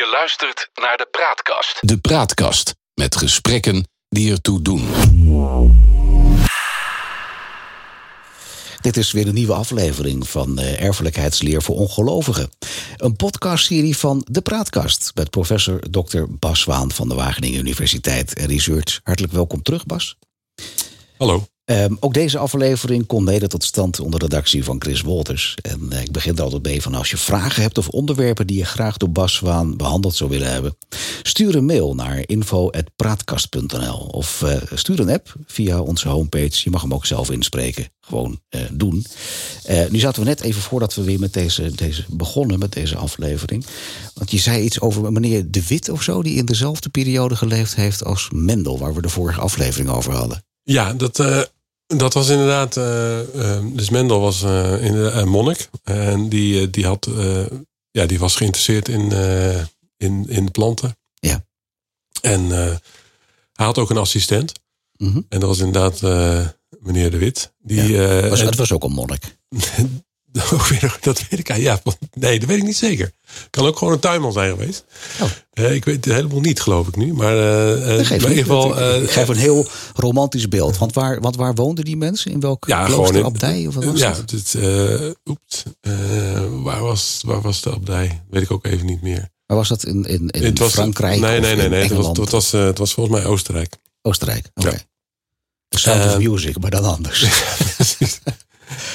Je luistert naar de Praatkast. De Praatkast met gesprekken die ertoe doen. Dit is weer een nieuwe aflevering van uh, Erfelijkheidsleer voor Ongelovigen. Een podcastserie van De Praatkast met professor Dr. Bas Waan van de Wageningen Universiteit en Research. Hartelijk welkom terug, Bas. Hallo. Um, ook deze aflevering komt mede tot stand onder redactie van Chris Wolters. En uh, ik begin er altijd mee van als je vragen hebt of onderwerpen die je graag door Bas Waan behandeld zou willen hebben, stuur een mail naar info.praatkast.nl of uh, stuur een app via onze homepage. Je mag hem ook zelf inspreken. Gewoon uh, doen. nu zaten we net even voordat we weer met deze, deze begonnen met deze aflevering. Want je zei iets over meneer De Wit of zo, die in dezelfde periode geleefd heeft als Mendel, waar we de vorige aflevering over hadden. Ja, dat, dat was inderdaad. Uh, uh, dus Mendel was een monnik. En die, die, had, ja, die was geïnteresseerd in, in, in planten. Ja. En hij had ook een assistent. Mm -hmm. En dat was inderdaad meneer De Wit. Die, ja. was, het was ook een monnik. dat weet ik ja, nee, dat weet ik niet zeker. Kan ook gewoon een tuinman zijn geweest. Oh. Uh, ik weet het helemaal niet, geloof ik nu. Maar uh, in ieder geval. Uh, ik geef een heel romantisch beeld. Want waar, want waar woonden die mensen? In welke ja, kloosterabdij? Of wat was ja, dat? Dit, oeps, waar, was, waar was de abdij? Weet ik ook even niet meer. Maar was dat in, in, in was, Frankrijk? Nee, nee, nee. nee. Het, was, het, was, het was volgens mij Oostenrijk. Oostenrijk, oké. Okay. Ja. The Sound of Music, maar dan anders.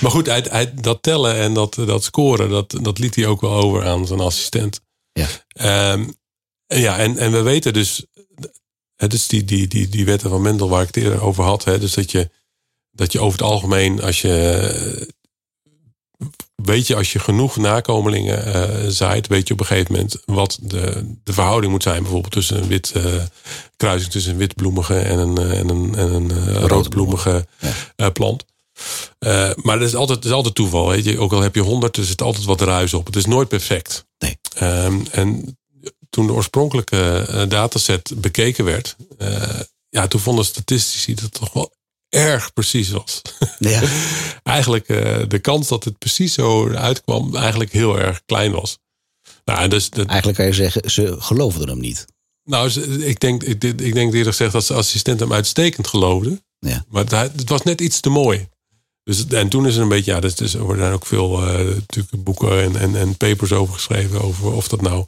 Maar goed, hij, hij, dat tellen en dat, dat scoren, dat, dat liet hij ook wel over aan zijn assistent. Ja. Um, ja, en, en we weten dus, het is die, die, die, die wetten van Mendel waar ik het eerder over had. Hè, dus dat je, dat je over het algemeen, als je, weet je, als je genoeg nakomelingen uh, zaait, weet je op een gegeven moment wat de, de verhouding moet zijn. Bijvoorbeeld tussen een wit, uh, kruising tussen een witbloemige en een, en een, en een uh, roodbloemige ja. plant. Uh, maar dat is altijd, is altijd toeval. Weet je? Ook al heb je honderd, er zit altijd wat ruis op. Het is nooit perfect. Nee. Um, en toen de oorspronkelijke uh, dataset bekeken werd, uh, ja, toen vonden statistici dat het toch wel erg precies was. Ja. eigenlijk de kans dat het precies zo uitkwam, eigenlijk heel erg klein was. Nou, dus dat, Eigenlijk kan je zeggen, ze geloofden hem niet. nou, ik denk, ik, ik denk eerder gezegd dat zijn assistent hem uitstekend geloofde. Ja. Maar het, het was net iets te mooi. Dus, en toen is er een beetje, ja, dus, dus er worden ook veel uh, natuurlijk boeken en, en, en papers over geschreven. Over of dat nou,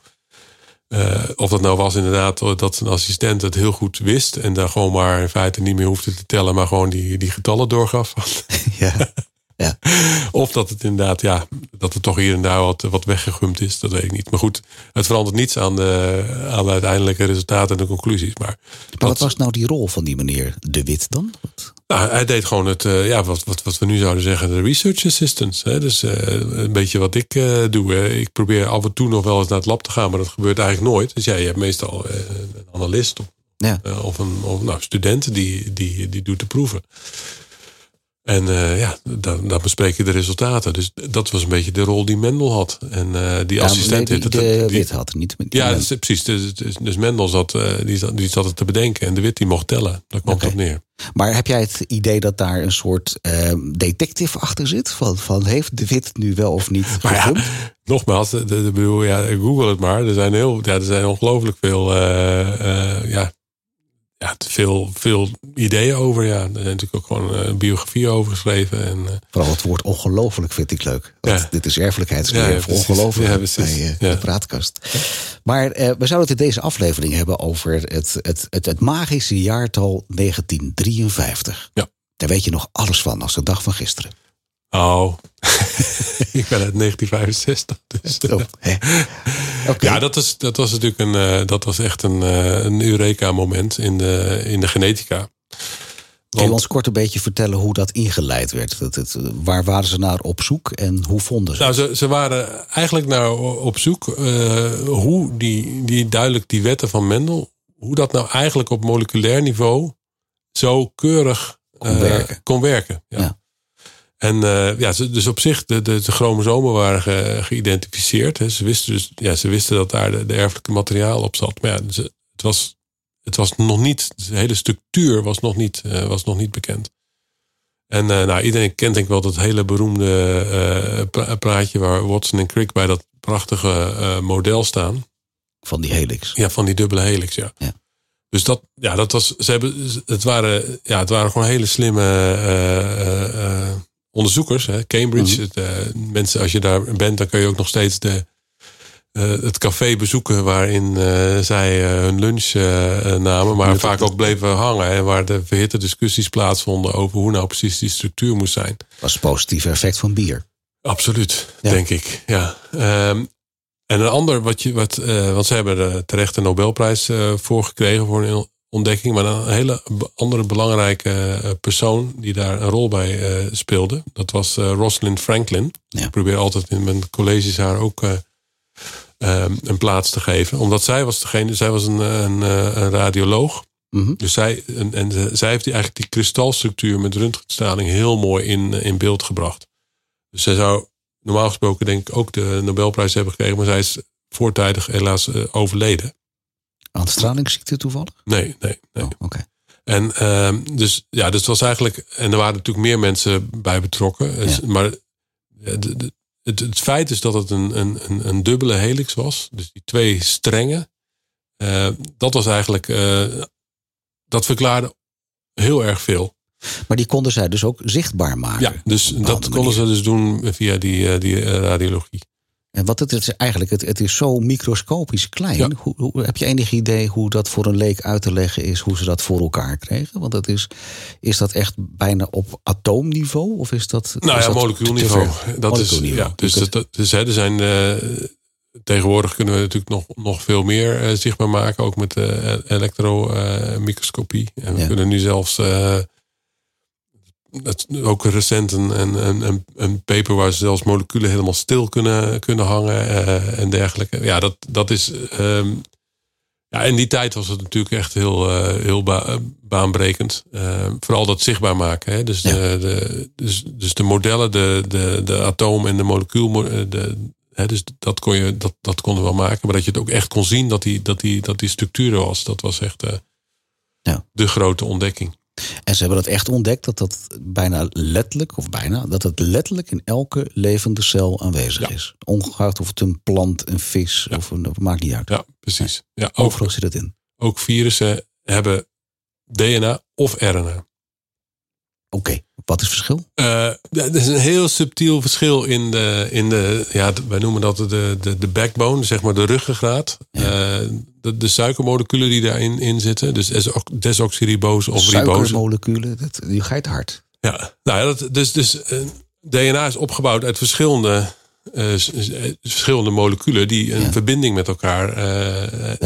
uh, of dat nou was inderdaad dat zijn assistent het heel goed wist. En daar gewoon maar in feite niet meer hoefde te tellen, maar gewoon die, die getallen doorgaf. Ja. Ja. Of dat het inderdaad, ja, dat het toch hier en daar wat, wat weggegumd is, dat weet ik niet. Maar goed, het verandert niets aan de, aan de uiteindelijke resultaten en de conclusies. Maar, maar wat was nou die rol van die meneer De Wit dan? Wat? Nou, hij deed gewoon het, uh, ja, wat, wat, wat we nu zouden zeggen, de research assistance. Hè? Dus uh, een beetje wat ik uh, doe. Hè? Ik probeer af en toe nog wel eens naar het lab te gaan, maar dat gebeurt eigenlijk nooit. Dus ja, je hebt meestal een analist of, ja. of een of, nou, student die, die, die doet de proeven. En uh, ja, dan, dan bespreek je de resultaten. Dus dat was een beetje de rol die Mendel had. En uh, die ja, assistent... Nee, die, die, de die, Wit had, niet Ja, precies. Dus, dus, dus Mendel zat, uh, die, zat, die zat het te bedenken. En de Wit die mocht tellen. Daar kwam het op neer. Maar heb jij het idee dat daar een soort uh, detective achter zit? Van, van heeft de Wit nu wel of niet Maar ja, nogmaals, de, de, de, bedoel, ja, google het maar. Er zijn, heel, ja, er zijn ongelooflijk veel, ja, ja, veel, veel ideeën over. Ja, er zijn natuurlijk ook gewoon een biografie over geschreven. En, uh, Vooral het woord ongelooflijk vind ik leuk. Want Ja. dit is erfelijkheidsleer Ja, voor ongelooflijk bij uh, de praatkast. Maar eh, we zouden het in deze aflevering hebben over het, het, het, het magische jaartal 1953. Ja. Daar weet je nog alles van als de dag van gisteren. Oh, ik ben uit 1965. Dus, Oh? Oké. Ja, dat, is, dat was natuurlijk een, uh, dat was echt een, uh, een Eureka-moment in de, in de genetica. Kun je ons kort een beetje vertellen hoe dat ingeleid werd? Dat het, waar waren ze naar op zoek en hoe vonden ze? Nou, ze, ze waren eigenlijk naar op zoek uh, hoe die, die duidelijk die wetten van Mendel, hoe dat nou eigenlijk op moleculair niveau zo keurig Kon werken. Kon werken ja. Ja. En uh, ja, dus op zich, de, de, de chromosomen waren ge, geïdentificeerd. Hè. Ze, wisten dus, ja, ze wisten dat daar de, de erfelijke materiaal op zat. Maar ja, ze, het, was, het was nog niet, de hele structuur was nog niet, uh, was nog niet bekend. En uh, nou, iedereen kent denk ik wel dat hele beroemde uh, praatje waar Watson en Crick bij dat prachtige model staan. van die helix. Ja, van die dubbele helix, ja. Ja. Dus dat, ja, dat was, ze hebben, het waren, ja, het waren gewoon hele slimme eh, eh, eh, onderzoekers. Hè? Cambridge, Mhm. eh, mensen, als je daar bent, dan kun je ook nog steeds de, eh, het café bezoeken waarin eh, zij hun lunch namen, maar vaak ook bleven hangen. En waar de verhitte discussies plaatsvonden over hoe nou precies die structuur moest zijn. was het positieve effect van bier. Absoluut, Ja. denk ik. Ja. Ehm, en een ander, wat je, wat, want ze hebben er terecht een Nobelprijs voor gekregen voor een ontdekking. Maar een hele andere belangrijke eh, persoon die daar een rol bij eh, speelde. Dat was eh, Rosalind Franklin. Ja. Ik probeer altijd in mijn colleges haar ook eh, ehm, een plaats te geven. Omdat zij was degene, zij was een, een, een radioloog. Mhm. Dus zij, en, zij heeft die, eigenlijk die kristalstructuur met röntgenstraling heel mooi in, in beeld gebracht. Dus zij zou normaal gesproken denk ik ook de Nobelprijs hebben gekregen. Maar zij is voortijdig helaas overleden. Aan stralingsziekte toevallig? Nee, nee, nee. Oh, Oké. En ehm, dus ja, dus het was eigenlijk. En er waren natuurlijk meer mensen bij betrokken. Dus- Ja. Maar de- de- het, het feit is dat het een, een, een, dubbele helix was. Dus die twee strengen. eh, dat was eigenlijk. eh, dat verklaarde heel erg veel. Maar die konden zij dus ook zichtbaar maken. Ja, dus dat konden ze dus doen via die, eh, die eh, radiologie. En wat het is eigenlijk, het, het is zo microscopisch klein. Ja. Hoe, hoe, heb je enig idee hoe dat voor een leek uit te leggen is, hoe ze dat voor elkaar kregen? Want dat is, is dat echt bijna op atoomniveau? Of is dat. Nou is ja, dat molecuulniveau. Dat is, ja, dus, dat, dus hè, er zijn. eh, tegenwoordig kunnen we natuurlijk nog, nog veel meer eh, zichtbaar maken. Ook met uh, elektromicroscopie. en we Ja. kunnen nu zelfs. Eh, ook recent een, een, een, een, paper waar ze zelfs moleculen helemaal stil kunnen, kunnen hangen eh, en dergelijke. Ja, dat, dat is. ehm, ja, in die tijd was het natuurlijk echt heel, eh, heel ba- baanbrekend. Eh, vooral dat zichtbaar maken. Hè? Dus, Ja. de, de, dus, dus de modellen, de, de, de atoom en de molecuul. eh, De, hè, dus dat, kon je, dat, dat konden we wel maken. Maar dat je het ook echt kon zien dat die, dat die, dat die structuur er was. Dat was echt eh, Ja. de grote ontdekking. En ze hebben dat echt ontdekt dat dat bijna letterlijk, of bijna, dat het letterlijk in elke levende cel aanwezig Ja. is. Ongeacht of het een plant, een vis of een. Maakt niet uit. Ja, precies. Ja, ook, Overal zit het in. ook virussen hebben DNA of RNA. Oké, wat is het verschil? Ja, er is een heel subtiel verschil in de, in de ja, wij noemen dat de, de, de backbone, zeg maar de ruggengraat. Ja. Eh, de, de suikermoleculen die daarin in zitten, dus deso- desoxyribose of ribose. Suikermoleculen, dat, die gaat hard. Ja, nou ja, dat, dus, dus eh, DNA is opgebouwd uit verschillende, verschillende moleculen die een Ja. verbinding met elkaar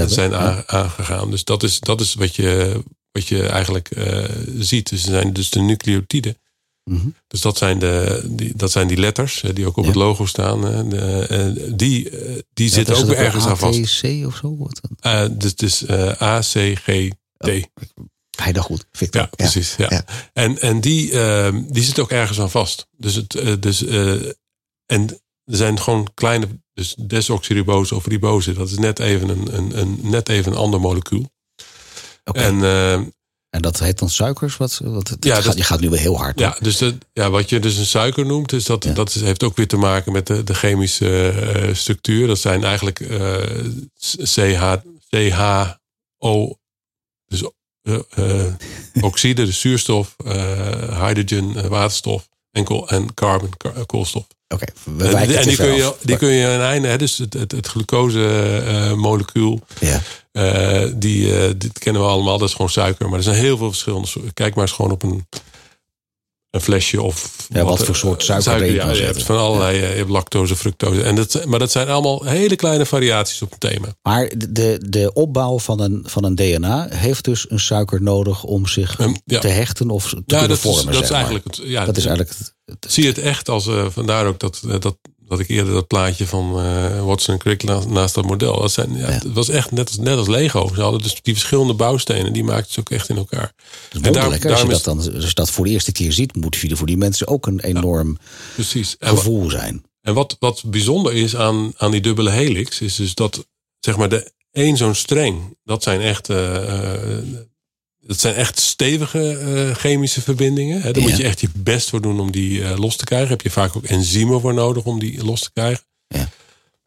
zijn aangegaan. Dus dat is, dat is wat, je, wat je eigenlijk eh, ziet. Dus, zijn dus de nucleotiden. Mhm. Dus dat zijn, de, die, dat zijn die letters eh, die ook op Ja. het logo staan. eh, de, die die Ja, zitten ook weer ergens aan vast. ATC of zo? Wat dan? Dus dus A, C, G, T. Hij dacht goed, Victor. Ja, precies. Ja. Ja. En, en die, eh, die zit ook ergens aan vast. Dus het, dus, en er zijn gewoon kleine, dus desoxyribose of ribose, dat is net even een, een, een, net even een ander molecuul. Oké. En eh, En dat heet dan suikers? Wat, wat, Ja, gaat, dat- je gaat nu weer heel hard. ja, dus de, ja, wat je dus een suiker noemt, dus dat, Ja. dat is, heeft ook weer te maken met de, de chemische eh, structuur. Dat zijn eigenlijk eh, CH, CHO, dus eh, oxide, dus zuurstof, eh, hydrogen, waterstof en, kool, en carbon, ka- koolstof. Oké, En, die, kun je, die kun je een einde, hè, dus het, het, het glucose-molecuul, Ja. Eh, die, eh, dit kennen we allemaal, dat is gewoon suiker. Maar er zijn heel veel verschillende soorten. Kijk maar eens gewoon op een, een flesje of... Ja, wat voor soort suiker erin ja, kan je zetten. hebt van allerlei, eh, je hebt lactose, fructose. En dat, maar dat zijn allemaal hele kleine variaties op een thema. Maar de, de opbouw van een, van een DNA heeft dus een suiker nodig om zich ja. te hechten of te Ja, kunnen dat, is, vormen. dat is eigenlijk het. Ja, dat is eigenlijk het, het- zie je het echt als, eh, vandaar ook dat, eh, dat, dat ik eerder dat plaatje van eh Watson en Crick naast, naast dat model. Dat zijn, ja, Ja. Het was echt net als, net als Lego. Ze hadden dus die verschillende bouwstenen, die maakten ze ook echt in elkaar. het is En daar- als, je dat dan, als je dat voor de eerste keer ziet, moet je voor die mensen ook een enorm Precies. En, gevoel zijn. en wat, wat bijzonder is aan, aan die dubbele helix, is dus dat zeg maar de één zo'n streng, dat zijn echt. eh, eh, dat zijn echt stevige eh, chemische verbindingen. Hè. Daar Ja. moet je echt je best voor doen om die eh, los te krijgen. Heb je vaak ook enzymen voor nodig om die los te krijgen. Ja.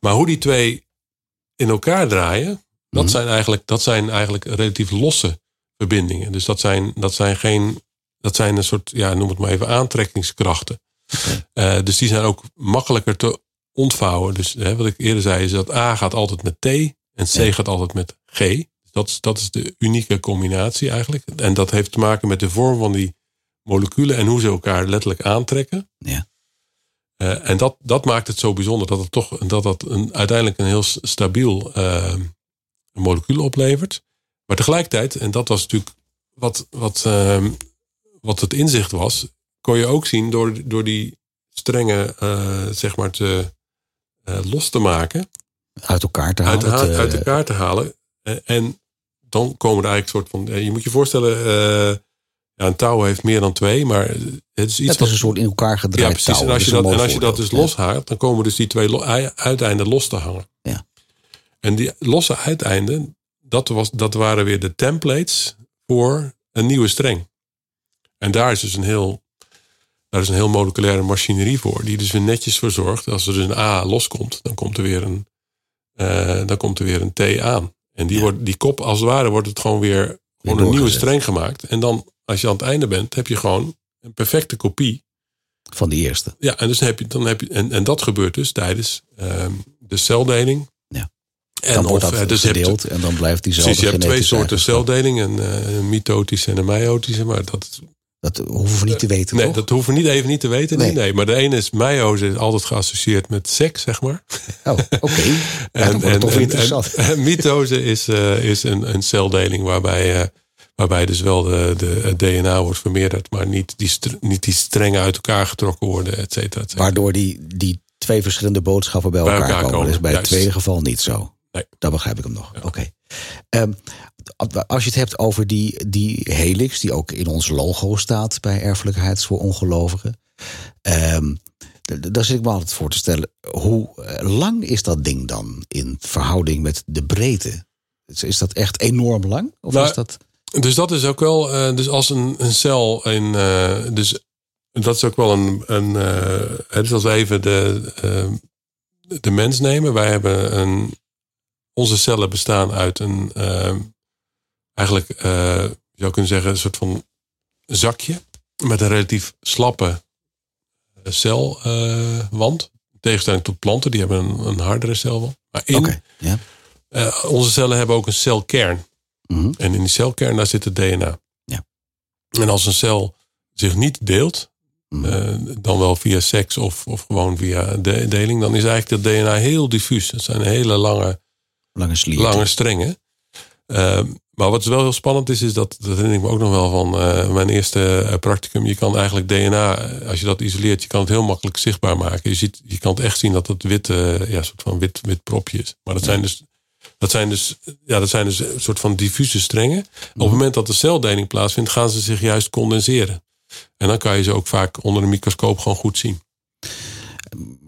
Maar hoe die twee in elkaar draaien, dat, Mhm. zijn eigenlijk, dat zijn eigenlijk relatief losse verbindingen. Dus dat zijn, dat zijn geen, dat zijn een soort, ja, noem het maar even, aantrekkingskrachten. Eh, dus die zijn ook makkelijker te ontvouwen. Dus hè, wat ik eerder zei, is dat A gaat altijd met T en C Ja. gaat altijd met G. Dat is, dat is de unieke combinatie eigenlijk. En dat heeft te maken met de vorm van die moleculen en hoe ze elkaar letterlijk aantrekken. Ja. Eh, en dat, dat maakt het zo bijzonder dat het toch dat dat een, uiteindelijk een heel stabiel eh, molecuul oplevert. Maar tegelijkertijd, en dat was natuurlijk wat, wat, eh, wat het inzicht was, kon je ook zien door, door die strengen eh, zeg maar te, los te maken, Uit elkaar te uit, halen. ha- te- uit elkaar te halen. En dan komen er eigenlijk soort van. eh, Je moet je voorstellen, eh, ja, een touw heeft meer dan twee, maar het is iets het is een soort in elkaar gedraaid ja, precies. touw. En als je is een dat, en als je dat dus voorbeeld. loshaalt, dan komen dus die twee lo- uiteinden los te hangen. Ja. En die losse uiteinden, dat, was, dat waren weer de templates voor een nieuwe streng. En daar is dus een heel, daar is een heel moleculaire machinerie voor, die dus weer netjes voor zorgt. Als er dus een A loskomt, dan komt er weer een, eh, dan komt er weer een T aan. En die, Ja. wordt, die kop, als het ware, wordt het gewoon weer, gewoon een nieuwe streng gemaakt. En dan, als je aan het einde bent, heb je gewoon een perfecte kopie Van die eerste. ja, en, dus heb je, dan heb je, en, en dat gebeurt dus tijdens ehm, de celdeling. Ja. En Dan wordt of, dat eh, dus je gedeeld en dan blijft diezelfde precies, je hebt twee soorten celdeling, een, eh, een mitotische en een meiotische. Maar dat, Dat hoeven we niet te weten, nee, toch? dat hoeven we niet even niet te weten. Nee. Nee. Maar de ene is meiose, is altijd geassocieerd met seks, zeg maar. Oh, oké. Het toch interessant. En, en mitose is, eh, is een, een celdeling waarbij, eh, waarbij dus wel de, de, het DNA wordt vermeerderd, maar niet die, niet die strengen uit elkaar getrokken worden, et cetera. et cetera. Waardoor die, die twee verschillende boodschappen bij Bij elkaar, komen. Dat is bij het juist. tweede geval niet zo. Nee. Dat begrijp ik hem nog. Oké. Ehm, als je het hebt over die, die helix, die ook in ons logo staat bij erfelijkheid voor ongelovigen. ehm, d- daar zit ik me altijd voor te stellen. Hoe eh, lang is dat ding dan in verhouding met de breedte? Is, dat echt enorm lang? Of Nou, is dat. Dus dat is ook wel, eh, dus als een, een cel in, eh, dus dat is ook wel een, een dus als we even de, de mens nemen, wij hebben een, onze cellen bestaan uit een, eh, eigenlijk, eh, je zou kunnen zeggen, een soort van zakje met een relatief slappe celwand. In tegenstelling tot planten, die hebben een, een hardere celwand. Maar in, eh, onze cellen hebben ook een celkern. Mhm. En in die celkern, daar zit het DNA. Ja. En als een cel zich niet deelt, Mhm. eh, dan wel via seks of, of gewoon via de, deling, dan is eigenlijk dat DNA heel diffuus. Het zijn hele lange, Lange slier. lange strengen. Ehm, maar wat wel heel spannend is, is dat, dat herinner ik me ook nog wel van eh, mijn eerste eh, practicum. Je kan eigenlijk DNA, eh, als je dat isoleert, je kan het heel makkelijk zichtbaar maken. Je, ziet, je kan het echt zien dat het wit, eh, ja, soort van wit, wit propje is. Maar dat zijn dus, dat zijn dus, ja, dat zijn dus een soort van diffuse strengen. Op het moment dat de celdeling plaatsvindt, gaan ze zich juist condenseren. En dan kan je ze ook vaak onder een microscoop gewoon goed zien.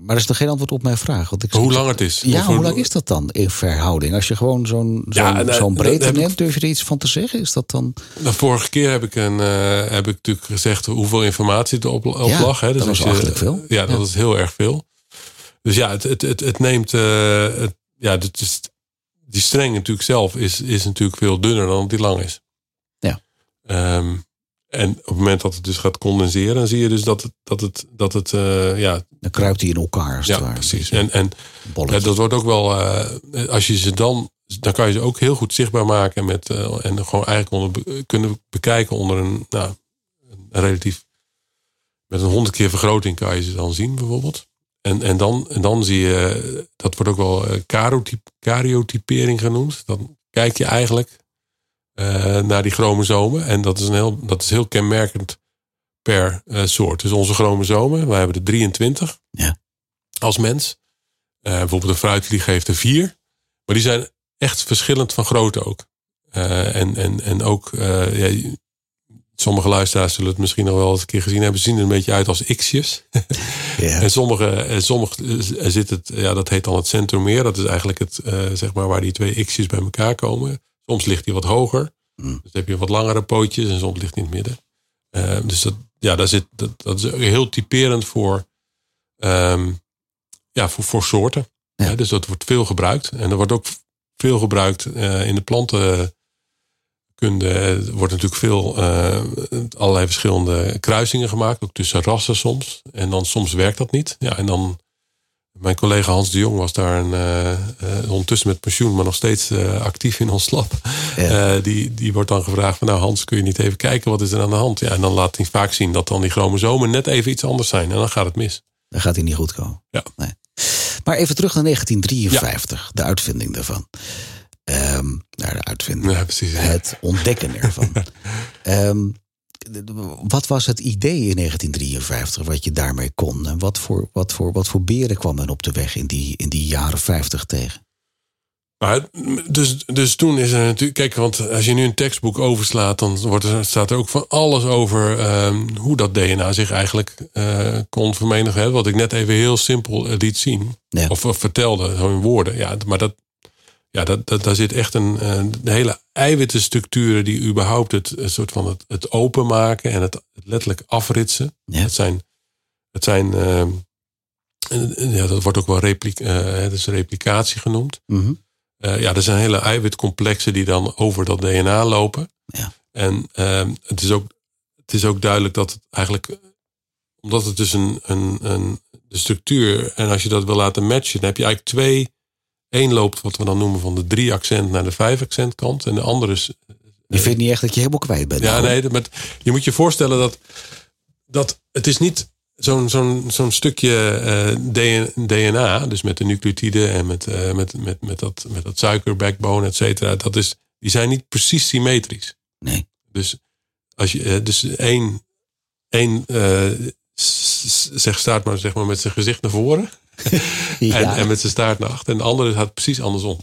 Maar dat is nog geen antwoord op mijn vraag. Want ik Hoe lang het is. Ja, hoe lang is dat dan in verhouding? Als je gewoon zo'n zo'n Ja, nou, zo'n dat breedte neemt, durf je er iets van te zeggen? Is dat dan... De vorige keer heb ik, een, eh, heb ik natuurlijk gezegd hoeveel informatie er op, op Ja, lag. Hè. Dus dat was achterlijk veel. Ja, dat Ja. is heel erg veel. Dus ja, het, het, het, het neemt. eh, het, ja, het is, die streng natuurlijk zelf is, is natuurlijk veel dunner dan die lang is. Ja. Ehm, en op het moment dat het dus gaat condenseren, dan zie je dus dat het, dat het, dat het eh, ja, Dan kruipt hij in elkaar, als ja, precies. En, en ja, dat wordt ook wel, eh, als je ze dan, dan kan je ze ook heel goed zichtbaar maken met, eh, en gewoon eigenlijk onder, kunnen bekijken onder een, nou, een relatief, met een honderd keer vergroting kan je ze dan zien bijvoorbeeld. En, en, dan, en dan zie je, dat wordt ook wel karyotyp- karyotypering genoemd. Dan kijk je eigenlijk eh, naar die chromosomen en dat is, een heel, dat is heel kenmerkend per eh, soort. Dus onze chromosomen, wij hebben er 23 Ja. als mens. Eh, bijvoorbeeld een fruitvlieg heeft er vier. Maar die zijn echt verschillend van grootte ook. En, en, en ook, ja, sommige luisteraars zullen het misschien nog wel eens een keer gezien hebben. Ze zien er een beetje uit als x'jes. ja. En sommige, en sommige zit het, ja, dat heet dan het centromeer. Dat is eigenlijk het, zeg maar, waar die twee x'jes bij elkaar komen. Soms ligt die wat hoger. Mm. Dus dan heb je wat langere pootjes en soms ligt die in het midden. Eh, dus dat, ja, daar zit, dat, dat is heel typerend voor, ehm, ja, voor, voor soorten. Ja. dus dat wordt veel gebruikt. En er wordt ook veel gebruikt eh, in de plantenkunde. Er wordt natuurlijk veel eh, allerlei verschillende kruisingen gemaakt. Ook tussen rassen soms. En dan soms werkt dat niet. Ja, en dan... Mijn collega Hans de Jong was daar een, eh, eh, ondertussen met pensioen, maar nog steeds eh, actief in ons lab. Ja. Die, die wordt dan gevraagd van nou Hans, kun je niet even kijken wat is er aan de hand? Ja, en dan laat hij vaak zien dat dan die chromosomen net even iets anders zijn. En dan gaat het mis. Dan gaat hij niet goed komen. Ja. Nee. Maar even terug naar 1953, de uitvinding daarvan. Ehm naar de uitvinding. Ja, precies. Het ontdekken ervan. Ehm, wat was het idee in 1953 wat je daarmee kon? En wat voor, wat voor, wat voor beren kwam men op de weg in die, in die jaren 50 tegen? Maar, dus, dus toen is er natuurlijk. Kijk, want als je nu een tekstboek overslaat, dan wordt er, staat er ook van alles over ehm, hoe dat DNA zich eigenlijk eh, kon vermenigen. Wat ik net even heel simpel eh, liet zien. Ja. Of, of vertelde, zo in woorden. Ja, maar dat, ja, dat, dat, daar zit echt een, eh, de hele eiwittenstructuren die überhaupt het soort van het, het openmaken en het, letterlijk afritsen. Ja. Het zijn, het zijn ehm, ja, dat wordt ook wel replic, eh, het is replicatie genoemd. Mhm. Eh, ja, er zijn hele eiwitcomplexen die dan over dat DNA lopen. Ja. En ehm, het, is ook, het is ook duidelijk dat het eigenlijk, omdat het dus een, een, een de structuur, en als je dat wil laten matchen, dan heb je eigenlijk twee. Eén loopt wat we dan noemen van de drie accent naar de vijf accent kant. En de andere is. Je vindt niet echt dat je helemaal kwijt bent. Ja, nou, nee, maar je moet je voorstellen dat, dat het is niet zo'n zo'n zo'n stukje eh, DN- DNA, dus met de nucleotiden en met, eh, met, met, met, dat, met dat suikerbackbone, et cetera. Dat is, die zijn niet precies symmetrisch. Nee. Dus als je eh, dus één, één eh, s- zeg staat maar, zeg maar met zijn gezicht naar voren Ja. en, en met zijn staart naar achter. En de andere gaat precies andersom.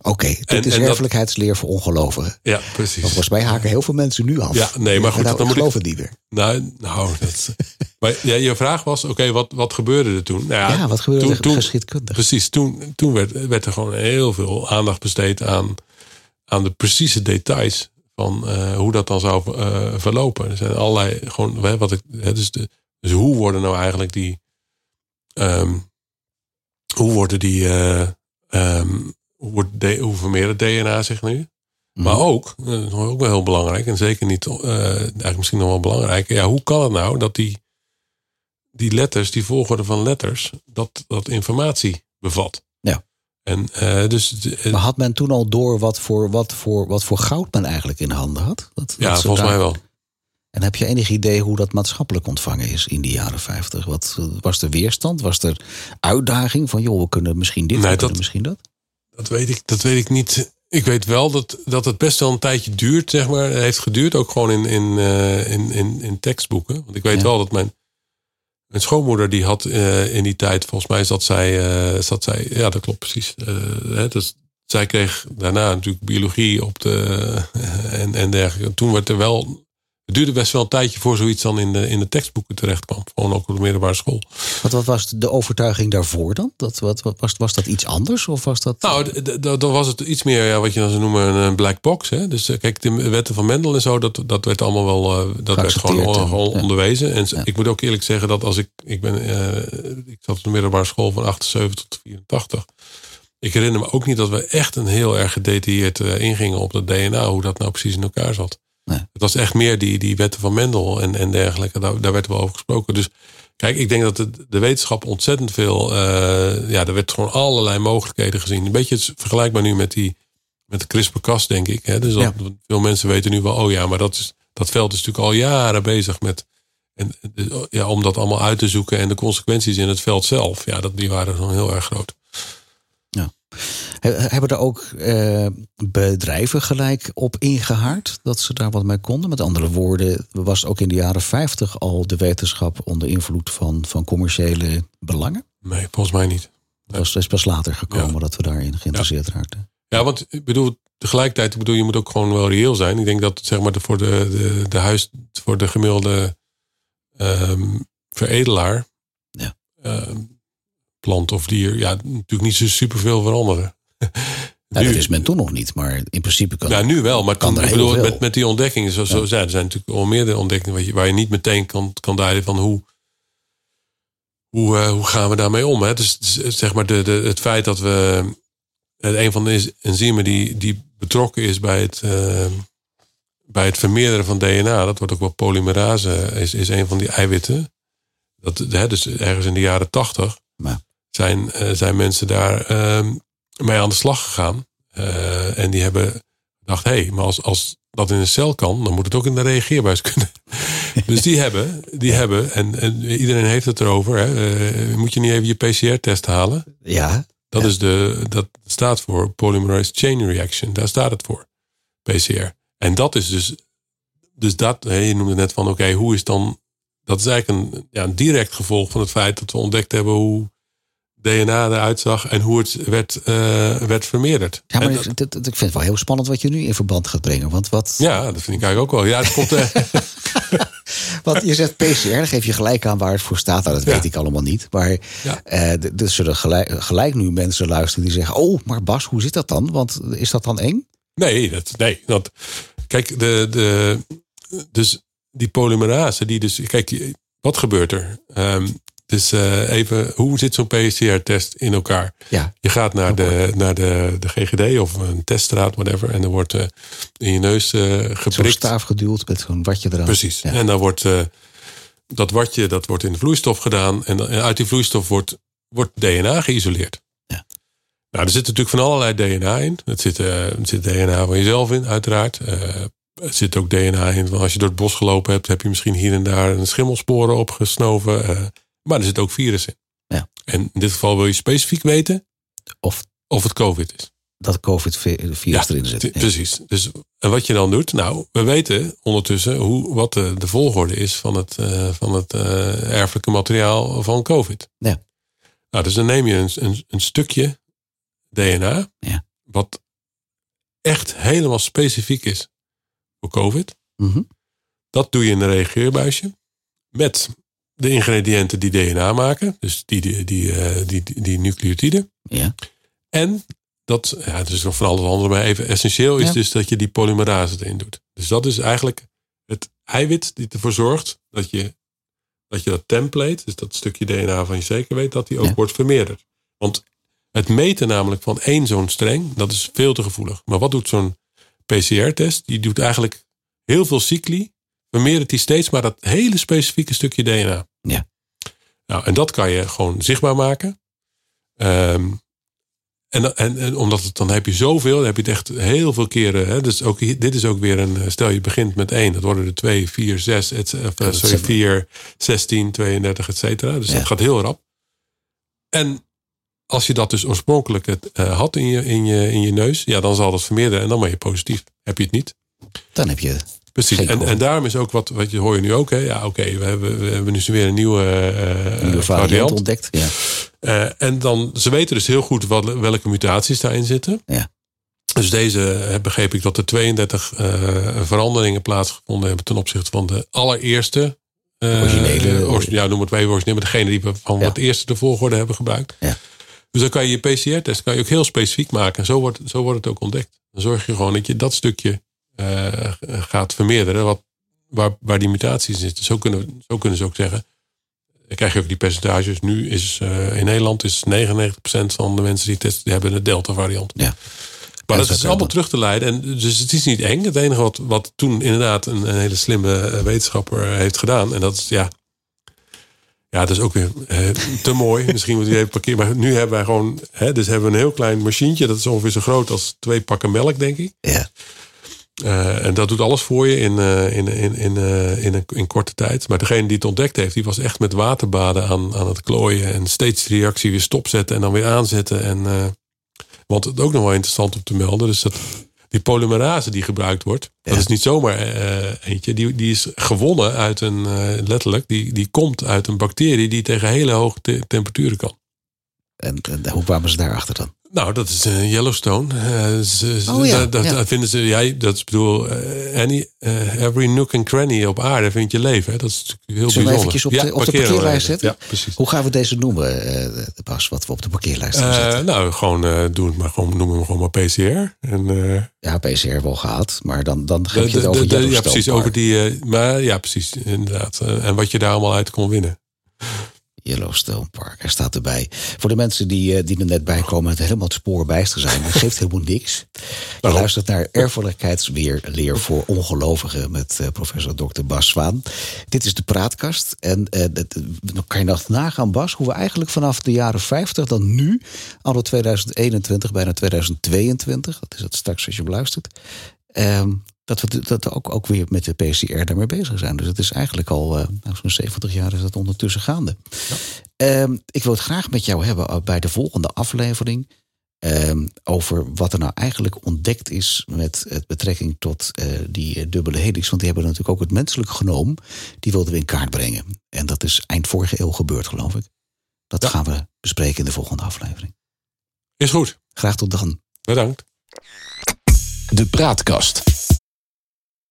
Oké, dit en- is dat- erfelijkheidsleer voor ongelovigen. Ja, precies. Want volgens mij haken heel veel mensen nu af. Ja, nee, maar goed, nou, dan ik ik- geloof het niet meer. Nou, nou dat, maar ja, je vraag was, oké, wat, wat gebeurde er toen? Nou Ja, wat gebeurde toen, er toen, geschiedkundig? Precies, toen, toen werd, werd er gewoon heel veel aandacht besteed aan, aan de precieze details van eh, hoe dat dan zou eh, verlopen. Er zijn allerlei, gewoon, wat ik, hè, dus, de, dus hoe worden nou eigenlijk die, ehm, hoe worden die, eh, ehm, hoe, wordt de, hoe DNA zich nu? Maar Mhm. ook, eh, dat is ook wel heel belangrijk, en zeker niet, eh, eigenlijk misschien nog wel belangrijk. Ja, hoe kan het nou dat die, die letters, die volgorde van letters, dat, dat informatie bevat? Ja. En dus, Maar had men toen al door wat voor, wat voor, wat voor goud men eigenlijk in handen had? Dat, ja, dat volgens daar- mij wel. En heb je enig idee hoe dat maatschappelijk ontvangen is in die jaren 50? Wat, eh, was er weerstand? Was er uitdaging van, joh, we kunnen misschien dit, Nee, we dat- misschien dat? Dat weet ik, dat weet ik niet. Ik weet wel dat, dat het best wel een tijdje duurt, zeg maar. Het heeft geduurd ook gewoon in, in, eh, in, in, in tekstboeken. Want ik weet Ja. wel dat mijn, mijn schoonmoeder, die had eh, in die tijd, volgens mij zat zij, zat zij ja, dat klopt precies. Hè, dus zij kreeg daarna natuurlijk biologie op de, en, en dergelijke. Toen werd er wel, het duurde best wel een tijdje voor zoiets dan in de, in de tekstboeken terecht kwam. Gewoon ook op de middelbare school. Wat, wat was de overtuiging daarvoor dan? Dat, wat, wat, was, was dat iets anders? Of was dat... Nou, dan was het iets meer ja, wat je dan zou noemen een black box. Hè? Dus eh, kijk, de wetten van Mendel en zo, dat, dat werd allemaal wel eh, dat werd gewoon, ja. onderwezen. En Ja. ik moet ook eerlijk zeggen dat als ik, ik ben, eh, ik zat op de middelbare school van 78 tot 84. Ik herinner me ook niet dat we echt een heel erg gedetailleerd ingingen op dat DNA, hoe dat nou precies in elkaar zat. Nee. Het was echt meer die, die wetten van Mendel en, en dergelijke. Daar, daar werd wel over gesproken. Dus kijk, ik denk dat de, de wetenschap ontzettend veel. eh, ja, er werd gewoon allerlei mogelijkheden gezien. Een beetje vergelijkbaar nu met die. Met de CRISPR-Cas, denk ik. Hè? Dus dat, veel mensen weten nu wel, oh ja, maar dat, is, dat veld is natuurlijk al jaren bezig met. En, ja, om dat allemaal uit te zoeken en de consequenties in het veld zelf. Ja, dat, die waren gewoon heel erg groot. He- Hebben er ook eh, bedrijven gelijk op ingehaard dat ze daar wat mee konden? Met andere woorden, was ook in de jaren 50 al de wetenschap onder invloed van, van commerciële belangen? Nee, volgens mij niet. Dat is pas later gekomen Ja. dat we daarin geïnteresseerd raakten. Ja, want ik bedoel, tegelijkertijd, ik bedoel, je moet ook gewoon wel reëel zijn. Ik denk dat zeg maar voor de, de, de huis, voor de gemiddelde ehm, veredelaar, Ja. ehm, plant of dier, ja, natuurlijk niet zo superveel veranderen. Nu- dat is men toen nog niet, maar in principe kan ja, nu wel, maar kan toen, er bedoel, met, met die ontdekkingen, zoals zo, ja. er zijn natuurlijk al meerdere ontdekkingen waar je, waar je niet meteen kan, kan duiden van hoe, hoe, uh, hoe gaan we daarmee om? Hè? Dus, dus zeg maar de, de, het feit dat we een van de enzymen die, die betrokken is bij het, uh, bij het vermeerderen van DNA, dat wordt ook wel polymerase, is, is een van die eiwitten. Dat, hè, dus ergens in de jaren tachtig zijn, uh, zijn mensen daar uh, mee aan de slag gegaan. en die hebben gedacht, hé, hey, maar als, als dat in een cel kan, dan moet het ook in de reageerbuis kunnen. dus die hebben, die hebben en, en, iedereen heeft het erover. Hè, moet je niet even je PCR-test halen? Ja. Dat, is de, dat staat voor Polymerase Chain Reaction. Daar staat het voor. PCR. En dat is dus. Dus dat, je noemde net van: oké, hoe is dan. Dat is eigenlijk een, ja, een direct gevolg van het feit dat we ontdekt hebben hoe DNA eruit zag en hoe het werd, uh, werd vermeerderd. Ja, maar dat, ik, ik, vind het wel heel spannend wat je nu in verband gaat brengen. Want wat... Ja, dat vind ik eigenlijk ook wel. Ja, het komt, uh... Want je zegt PCR, dan geef je gelijk aan waar het voor staat. Nou, dat weet ik allemaal niet. Maar ja. uh, er zullen gelijk, gelijk, nu mensen luisteren die zeggen... oh, maar Bas, hoe zit dat dan? Want is dat dan eng? Nee, dat, nee dat, kijk, de, de, dus die polymerase, die dus... Kijk, wat gebeurt er? Um, dus uh, even, hoe zit zo'n PCR-test in elkaar? Ja. Je gaat naar, de, naar de, de GGD of een teststraat, whatever. En dan wordt uh, in je neus uh, geprikt. Zo'n staaf geduwd met zo'n watje eraan. Precies. Ja. En dan wordt dat watje dat wordt in de vloeistof gedaan. En, en uit die vloeistof wordt, wordt DNA geïsoleerd. Ja. Nou, er zit natuurlijk van allerlei DNA in. Er zit, er zit DNA van jezelf in, uiteraard. er zit ook DNA in van als je door het bos gelopen hebt, heb je misschien hier en daar een schimmelsporen opgesnoven. Maar er zit ook virus in. Ja. En in dit geval wil je specifiek weten of, of het COVID is. Dat COVID-virus ja, erin zit. Ja. Precies. Dus, en wat je dan doet, nou, we weten ondertussen hoe, wat de, de volgorde is van het, uh, van het uh, erfelijke materiaal van COVID. Ja. Nou, dus dan neem je een, een, een stukje DNA, ja. wat echt helemaal specifiek is voor COVID. Mm -hmm. Dat doe je in een reageerbuisje met de ingrediënten die DNA maken, dus die, die, die, uh, die, die, die nucleotiden. Ja. En dat, ja, het is nog van alles andere, maar even essentieel is Ja. dus dat je die polymerase erin doet. Dus dat is eigenlijk het eiwit die ervoor zorgt dat je dat, je dat template, dus dat stukje DNA van je zeker weet, dat die ook Ja. wordt vermeerderd. Want het meten namelijk van één zo'n streng, dat is veel te gevoelig. Maar wat doet zo'n PCR-test? Die doet eigenlijk heel veel cycli, vermeerdert die steeds maar dat hele specifieke stukje DNA. Ja. Nou, en dat kan je gewoon zichtbaar maken. Ehm, en, en, en omdat het dan heb je zoveel, dan heb je het echt heel veel keren. Hè, dus ook, dit is ook weer een. Stel je begint met één, dat worden er twee, vier, zes, et, of, eh, sorry, vier, 16, 32, et cetera. Dus Ja. dat gaat heel rap. En als je dat dus oorspronkelijk het, eh, had in je, in, je, in je neus, ja, dan zal dat vermeerderen en dan ben je positief. Heb je het niet? Dan heb je. Precies. En, en daarom is ook wat, wat je hoor je nu ook. Hè? Ja, oké, we, hebben, we hebben nu weer een nieuwe, eh, Nieuwe variant ontdekt. Ja. Eh, en dan, ze weten dus heel goed wat, welke mutaties daarin zitten. Ja. Dus deze eh, begreep ik dat er 32 eh, veranderingen plaatsgevonden hebben ten opzichte van de allereerste. eh, Originele. origi- ja, noem het maar even origineel, maar degene die we van Ja. wat eerste de volgorde hebben gebruikt. Ja. Dus dan kan je je PCR-test kan je ook heel specifiek maken. En zo wordt, zo wordt het ook ontdekt. Dan zorg je gewoon dat je dat stukje eh, gaat vermeerderen. Wat, waar, waar die mutaties zitten. Zo kunnen, zo kunnen ze ook zeggen. Dan krijg je ook die percentages. Nu is eh, in Nederland is 99% van de mensen die testen, die hebben een Delta variant. Ja. Maar dat is allemaal terug te leiden. En dus het is niet eng. Het enige wat, wat toen inderdaad een, een hele slimme eh, wetenschapper heeft gedaan. En dat is ja. Ja, dat is ook weer eh, te mooi. Misschien moet je even parkeren. Maar nu hebben wij gewoon. Hè, dus hebben we een heel klein machientje. Dat is ongeveer zo groot als twee pakken melk, denk ik. Ja. Eh, en dat doet alles voor je in, eh, in, in, in, eh, in, een, in korte tijd. Maar degene die het ontdekt heeft, die was echt met waterbaden aan, aan het klooien. En steeds de reactie weer stopzetten en dan weer aanzetten. En, want het is ook nog wel interessant om te melden. Dus dat die polymerase die gebruikt wordt, dat is niet zomaar eentje. Die, die is gewonnen uit een, letterlijk, die, die komt uit een bacterie die tegen hele hoge te- temperaturen kan. En, en hoe kwamen ze daarachter dan? Nou, dat is eh, Yellowstone. Eh, ze- Oh ja, dat, dat ja. dat vinden ze, ja, dat is bedoel, eh, any, every nook and cranny op aarde vind je leven. Hè? Dat is natuurlijk heel Zullen we bijzonder. eventjes op de- op parkeerlijst zetten? Precies. Hoe gaan we deze noemen, eh Bas, wat we op de parkeerlijst gaan zetten? nou, gewoon uh, doe het maar gewoon, noem hem gewoon maar PCR. En, Ja, PCR wel gehad, maar dan, dan geef je het over de- ja, precies, over die, maar ja, precies, inderdaad. En wat je daar allemaal uit kon winnen. Yellowstone Park. Hij staat erbij. Voor de mensen die, die er net bij komen, het helemaal het spoor bijster zijn. Dat geeft helemaal niks. Je luistert naar Erfelijkheidsleer voor ongelovigen met professor Dr. Bas Zwaan. Dit is de praatkast. En dan kan je nog nagaan, Bas, hoe we eigenlijk vanaf de jaren 50 dan nu, anno 2021, bijna 2022, dat is het straks als je beluistert, ehm, dat we, dat ook, ook weer met de PCR daarmee bezig zijn. Dus het is eigenlijk al uh, zo'n 70 jaar is dat ondertussen gaande. Ja. Ehm, ik wil het graag met jou hebben eh, bij de volgende aflevering. Um, over wat er nou eigenlijk ontdekt is met het betrekking tot uh, die dubbele helix. Want die hebben natuurlijk ook het menselijk genoom. Die wilden we in kaart brengen. En dat is eind vorige eeuw gebeurd, geloof ik. Dat ja. gaan we bespreken in de volgende aflevering. Is goed. Graag tot dan. Bedankt. De Praatkast.